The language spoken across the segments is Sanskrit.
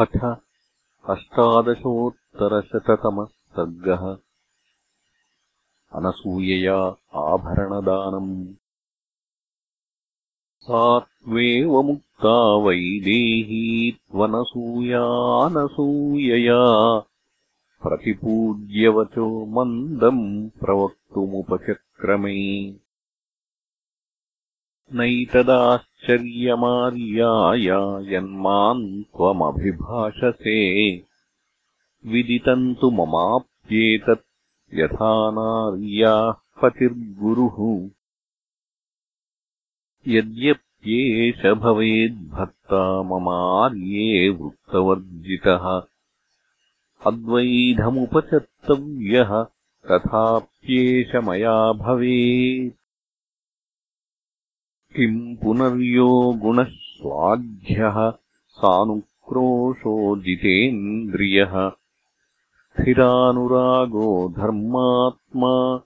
अथ अष्टादशोत्तरशततमः सर्गः अनसूयया आभरणदानम्। सा त्वेवमुक्ता वैदेही त्वनसूयानसूयया प्रतिपूज्यवचो मन्दम् प्रवक्तुमुपचक्रमे नैतदाश्चर्यमार्याय यन्मान् त्वमभिभाषसे विदितम् तु ममाप्येतत् यथा नार्याः पतिर्गुरुः यद्यप्येष भवेद्भक्ता ममार्ये वृत्तवर्जितः। अद्वैधमुपचर्तव्यः तथाप्येष मया भवेत् किम् पुनर्यो गुणः स्वाढ्यः सानुक्रोशो जितेन्द्रियः। स्थिरानुरागो धर्मात्मा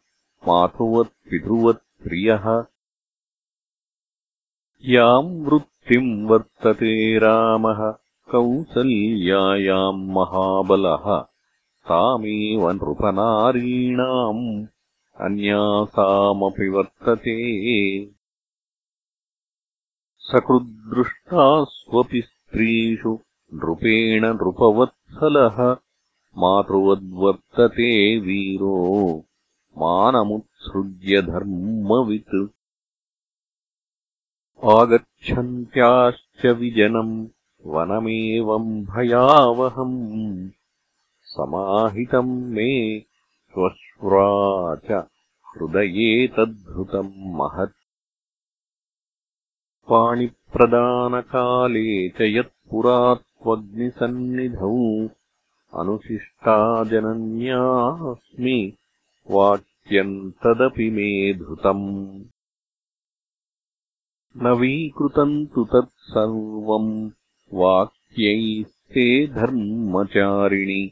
मातुवत्पितृवत्प्रियः याम् वृत्तिम् वर्तते रामः कौसल्यायाम् महाबलः। तामेव नृपनारीणाम् अन्यासामपि वर्तते सकृद्दृष्टास्वपि स्त्रीषु नृपेण नृपवत्सलः। मातृवद्वर्तते वीरो मानमुत्सृज्य धर्मवित्। आगच्छन्त्याश्च विजनम् वनमेवम् भयावहम्। समाहितम् मे श्वश्वा च हृदये तद्धृतम् महत् पाणिप्रदानकाले च यत्पुरा त्वग्निसन्निधौ अनुशिष्टा जनन्यास्मि वाक्यम् तदपि मे धृतम्। नवीकृतम् तु तत्सर्वम् वाक्यैस्ते धर्मचारिणि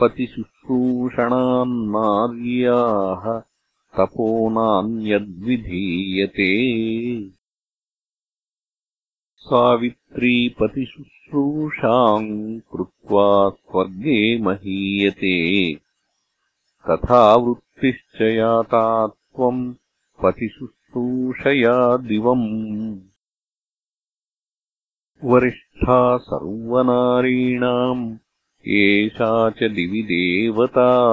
पतिशुश्रूषणान्नार्याः तपो नान्यद्विधीयते सावित्रीपतिशुश्रूषाम् कृत्वा स्वर्गे महीयते। तथा वृत्तिश्च याता त्वम् पतिशुश्रूषया दिवम्। वरिष्ठा सर्वनारीणाम् एषा च दिवि देवता।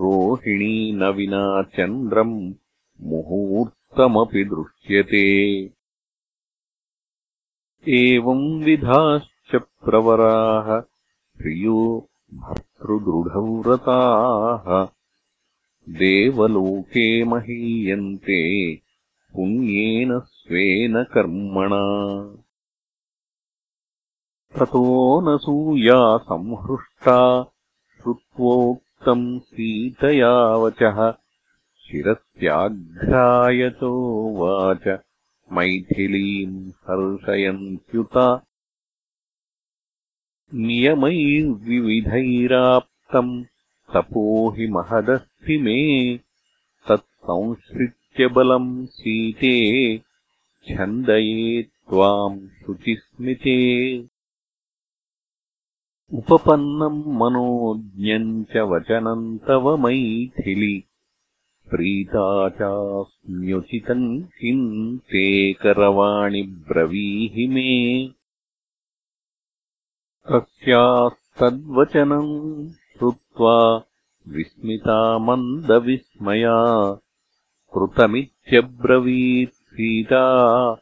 रोहिणी न विना चन्द्रम् मुहूर्तमपि दृश्यते एवंविधाश्च प्रवराः प्रियो भर्तृदृढव्रताः। देवलोके महीयन्ते पुण्येन स्वेन कर्मणा। ततोऽनसूया संहृष्टा श्रुत्वोक्तम् सीतया वचः शिरस्याघ्रायतोवाच मैथिलीम् हर्षयन्त्युत। नियमैर्विविधैराप्तम् तपो हि महदस्ति मे। तत्संश्रित्य बलम् सीते छन्दये त्वाम् शुचिस्मिते। उपपन्नम् मनोज्ञम् च वचनम् तव मैथिलि प्रीता चास्म्युचितम् किम् ते करवाणि ब्रवीहि मे। तस्यास्तद्वचनम् श्रुत्वा विस्मिता मन्दविस्मया। कृतमित्यब्रवीत् सीता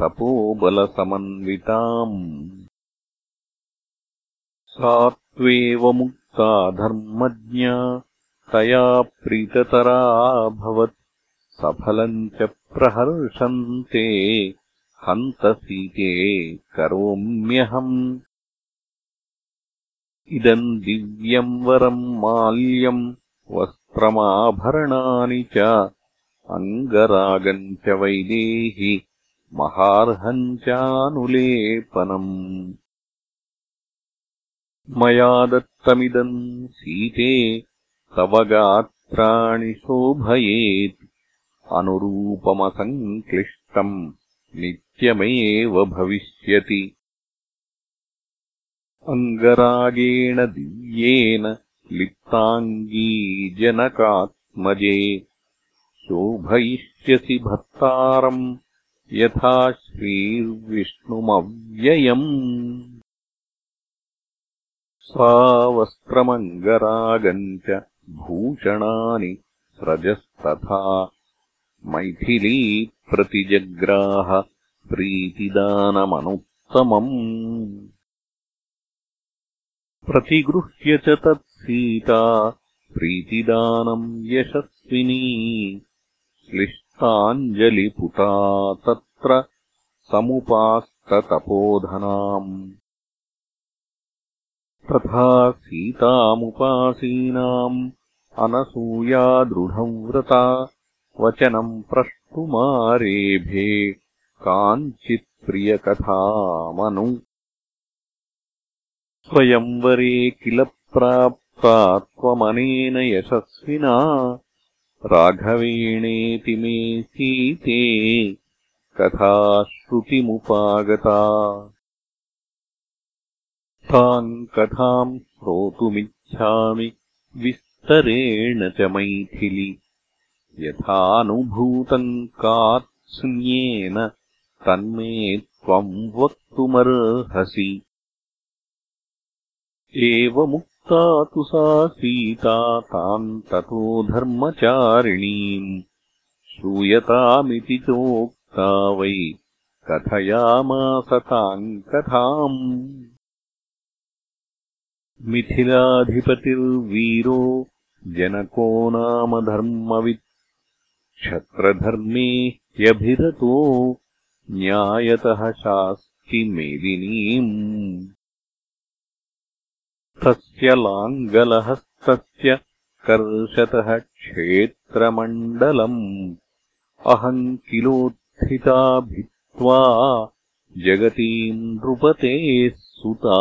तपोबलसमन्विताम्। सा त्वेवमुक्ता धर्मज्ञा तया प्रीततराभवत् सफलम् च प्रहर्षन्ते। हन्त सीते करोम्यहम्। इदम् दिव्यम् वरम् माल्यम् वस्त्रमाभरणानि च। अङ्गरागम् च वैदेहि महार्हम् चानुलेपनम्। मया दत्तमिदम् सीते तव गात्राणि शोभयेत्। अनुरूपमसङ्क्लिष्टम् नित्यमेव भविष्यति। अङ्गरागेण दिव्येन लिप्ताङ्गी जनकात्मजे शोभयिष्यसि भर्तारम् यथा श्रीर्विष्णुमव्ययम्। वस्त्रमङ्गरागम् च भूषणानि स्रजस्तथा मैथिली प्रतिजग्राह प्रीतिदानमनुत्तमम्। प्रतिगृह्य च तत्सीता प्रीतिदानम् यशस्विनी। श्लिष्टाञ्जलिपुटा तत्र समुपास्ततपोधनाम् तथा सीतामुपासीनाम् अनसूया दृढव्रता वचनम् प्रष्टुमारेभे काञ्चित्प्रियकथामनु। स्वयंवरे किल प्राप्ता त्वमनेन यशस्विना राघवेणेति मे सीते कथा श्रुतिमुपागता कथाम् श्रोतुमिच्छामि विस्तरेण च मैथिलि। यथानुभूतम् कात्स्न्येन तन्मे त्वम् वक्तुमर्हसि। एवमुक्ता तु सा सीता ताम् ततो धर्मचारिणीम्। श्रूयतामिति चोक्ता वै। कथयामास ताम् कथाम् मिथिलाधिपतिर्वीरो जनको नाम धर्मवित्। क्षत्रधर्मे ह्यभिरतो न्यायतः शास्ति मेदिनीम्। तस्य लाङ्गलहस्तस्य कर्षतः क्षेत्रमण्डलम्। अहम् किलोत्थिता भित्त्वा जगतीम् नृपतेः सुता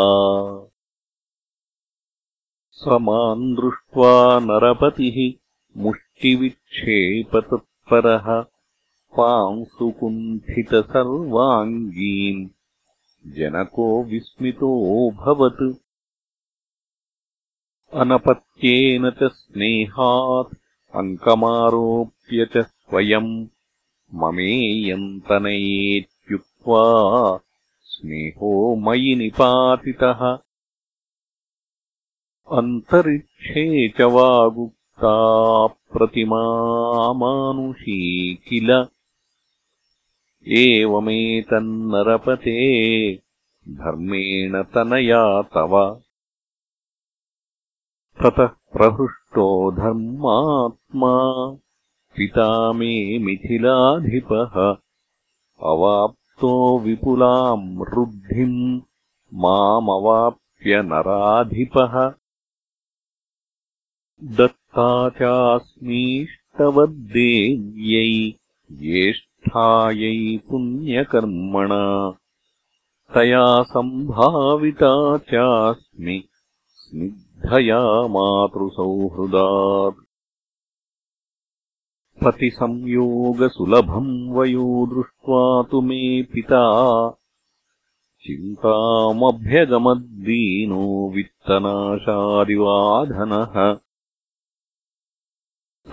स माम् दृष्ट्वा नरपतिः मुष्टिविक्षेपतत्परः पांसुकुण्ठितसर्वाङ्गीम् जनको विस्मितोऽभवत् अनपत्येन च स्नेहात् अङ्कमारोप्य च स्वयम् ममेयन्तनयेत्युक्त्वा स्नेहो मयि निपातितः अन्तरिक्षे च वागुक्ता प्रतिमामानुषी किल। एवमेतन्नरपते धर्मेण तनया तव। ततः प्रहृष्टो धर्मात्मा पिता मे मिथिलाधिपः। अवाप्तो विपुलाम् रुद्धिम् मामवाप्य नराधिपः दत्ता चास्मीष्टवद्देव्यै ज्येष्ठायै पुण्यकर्मणा। तया सम्भाविता चास्मि स्निग्धया मातृसौहृदात्। पतिसंयोगसुलभम् वयो दृष्ट्वा तु मे पिता। चिन्तामभ्यगमद्दीनो वित्तनाशादिवाधनः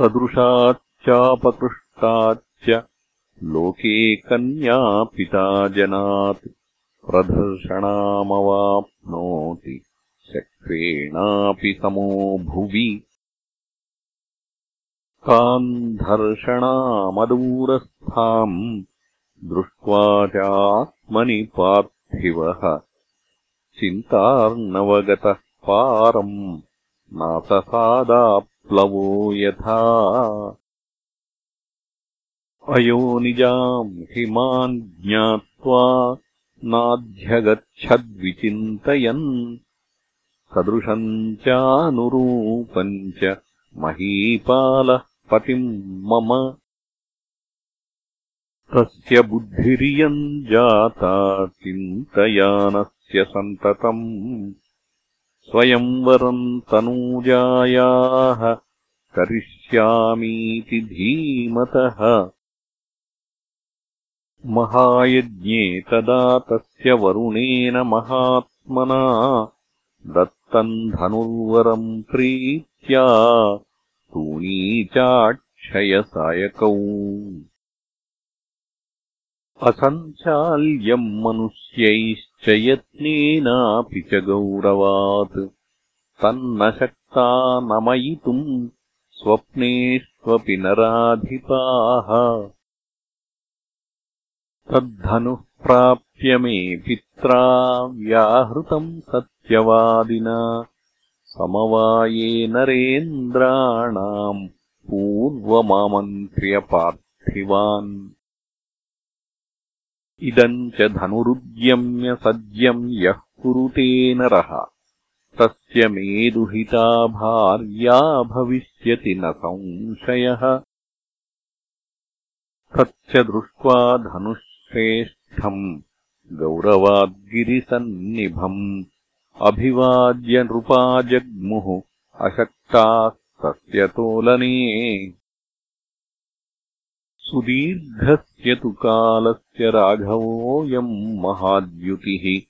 सदृशाच्चापकृष्टाच्च लोके कन्या पिता जनात् प्रदर्शनामवाप्नोति। चक्रेणापि समो भुवि। ताम् धर्षणामदूरस्थाम् दृष्ट्वा चात्मनि पार्थिवः। चिन्तार्णवगतः पारम् नाससादाप्लवो यथा। अयो निजाम् हिमान् ज्ञात्वा नाध्यगच्छद्विचिन्तयन्। सदृशम् चानुरूपम् च महीपालः पतिम् मम। तस्य बुद्धिरियम् जाता चिन्तयानस्य सन्ततम् स्वयंवरम् तनूजायाः करिष्यामीति धीमतः। महायज्ञे तदा तस्य वरुणेन महात्मना दत्तम् धनुर्वरम् प्रीत्या तूणीचाक्षयसायकौ असञ्चाल्यम् मनुष्यैश्च यत्नेनापि च गौरवात्। तन्न शक्ता नमयितुम् स्वप्नेष्वपि नराधिपाः। तद्धनुः प्राप्य मे पित्रा व्याहृतम् सत्यवादिना। समवाये नरेन्द्राणाम् पूर्वमामन्त्र्यपार्थिवान् इदम् च धनुरुद्यम्य सज्यम् यः कुरुते नरः। तस्य मेदुहिता भार्या भविष्यति न संशयः। तच्च दृष्ट्वा धनुःश्रेष्ठम् गौरवाद्गिरिसन्निभम् अभिवाद्य नृपा जग्मुः अशक्ताः तस्य तोलने सुदीर्घस्य तु कालस्य राघवोऽयम् महाद्युतिः।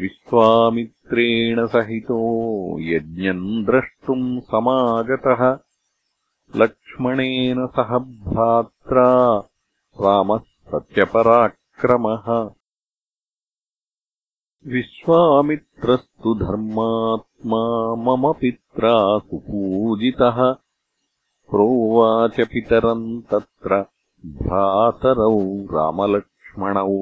विश्वामित्रेण सहितो यज्ञम् द्रष्टुम् समागतः। लक्ष्मणेन सह भ्रात्रा रामः सत्यपराक्रमः विश्वामित्रस्तु धर्मात्मा मम पित्रा सुपूजितः प्रोवाच पितरम् तत्र भ्रातरौ रामलक्ष्मणौ।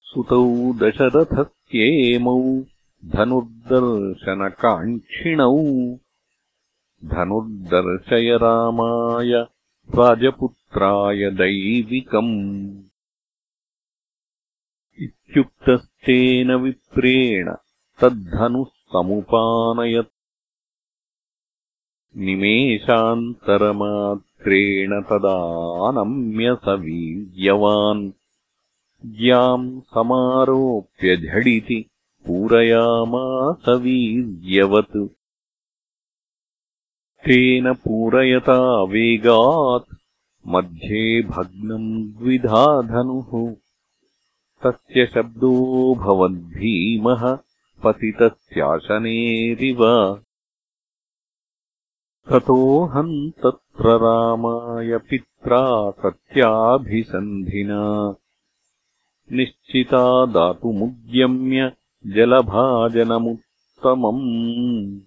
सुतौ दशरथस्येमौ धनुर्दर्शनकाङ्क्षिणौ। धनुर्दर्शय रामाय राजपुत्राय दैविकम्। इत्युक्तस्तेन विप्रेण तद्धनुः समुपानयत् निमेषान्तरमात्रेण तदानम्य स वीर्यवान् ज्याम् समारोप्य झटिति पूरयामास वीर्यवत्। तेन पूरयता वेगात् मध्ये भग्नम् द्विधा धनुः। तस्य शब्दोऽभवद्भीमः पतितस्याशनेरिव ततोऽहम् तत्र रामाय पित्रा सत्याभिसन्धिना। निश्चिता दातुमुद्यम्य जलभाजनमुत्तमम्।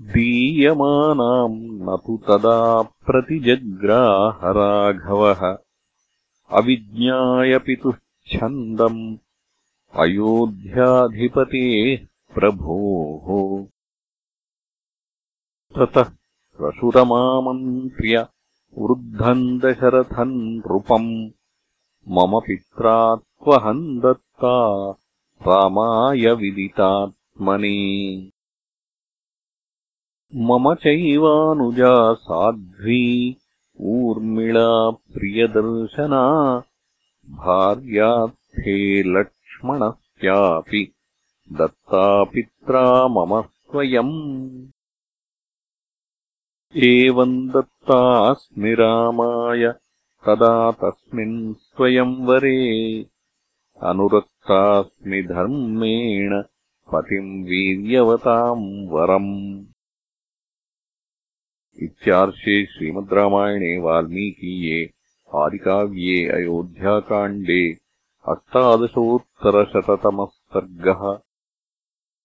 दीयमानाम् न तु तदा प्रतिजग्राहराघवः। अविज्ञाय पितुच्छन्दम् अयोध्याधिपतेः प्रभोः ततः श्वशुरमामन्त्र्य वृद्धम् दशरथम् नृपम्। मम पित्रा त्वहम् दत्ता रामाय विदितात्मने। मम चैवानुजा साध्वी ऊर्मिळा प्रियदर्शना भार्यार्थे लक्ष्मणस्यापि दत्ता पित्रा मम स्वयम् एवम् दत्तास्मि रामाय तदा तस्मिन् स्वयंवरे अनुरक्तास्मि धर्मेण पतिम् वीर्यवताम् वरम्। इत्यार्षे श्रीमद् रामायणे वाल्मीकीये आदिकाव्ये अयोध्याकाण्डे अष्टादशोत्तरशततमः सर्गः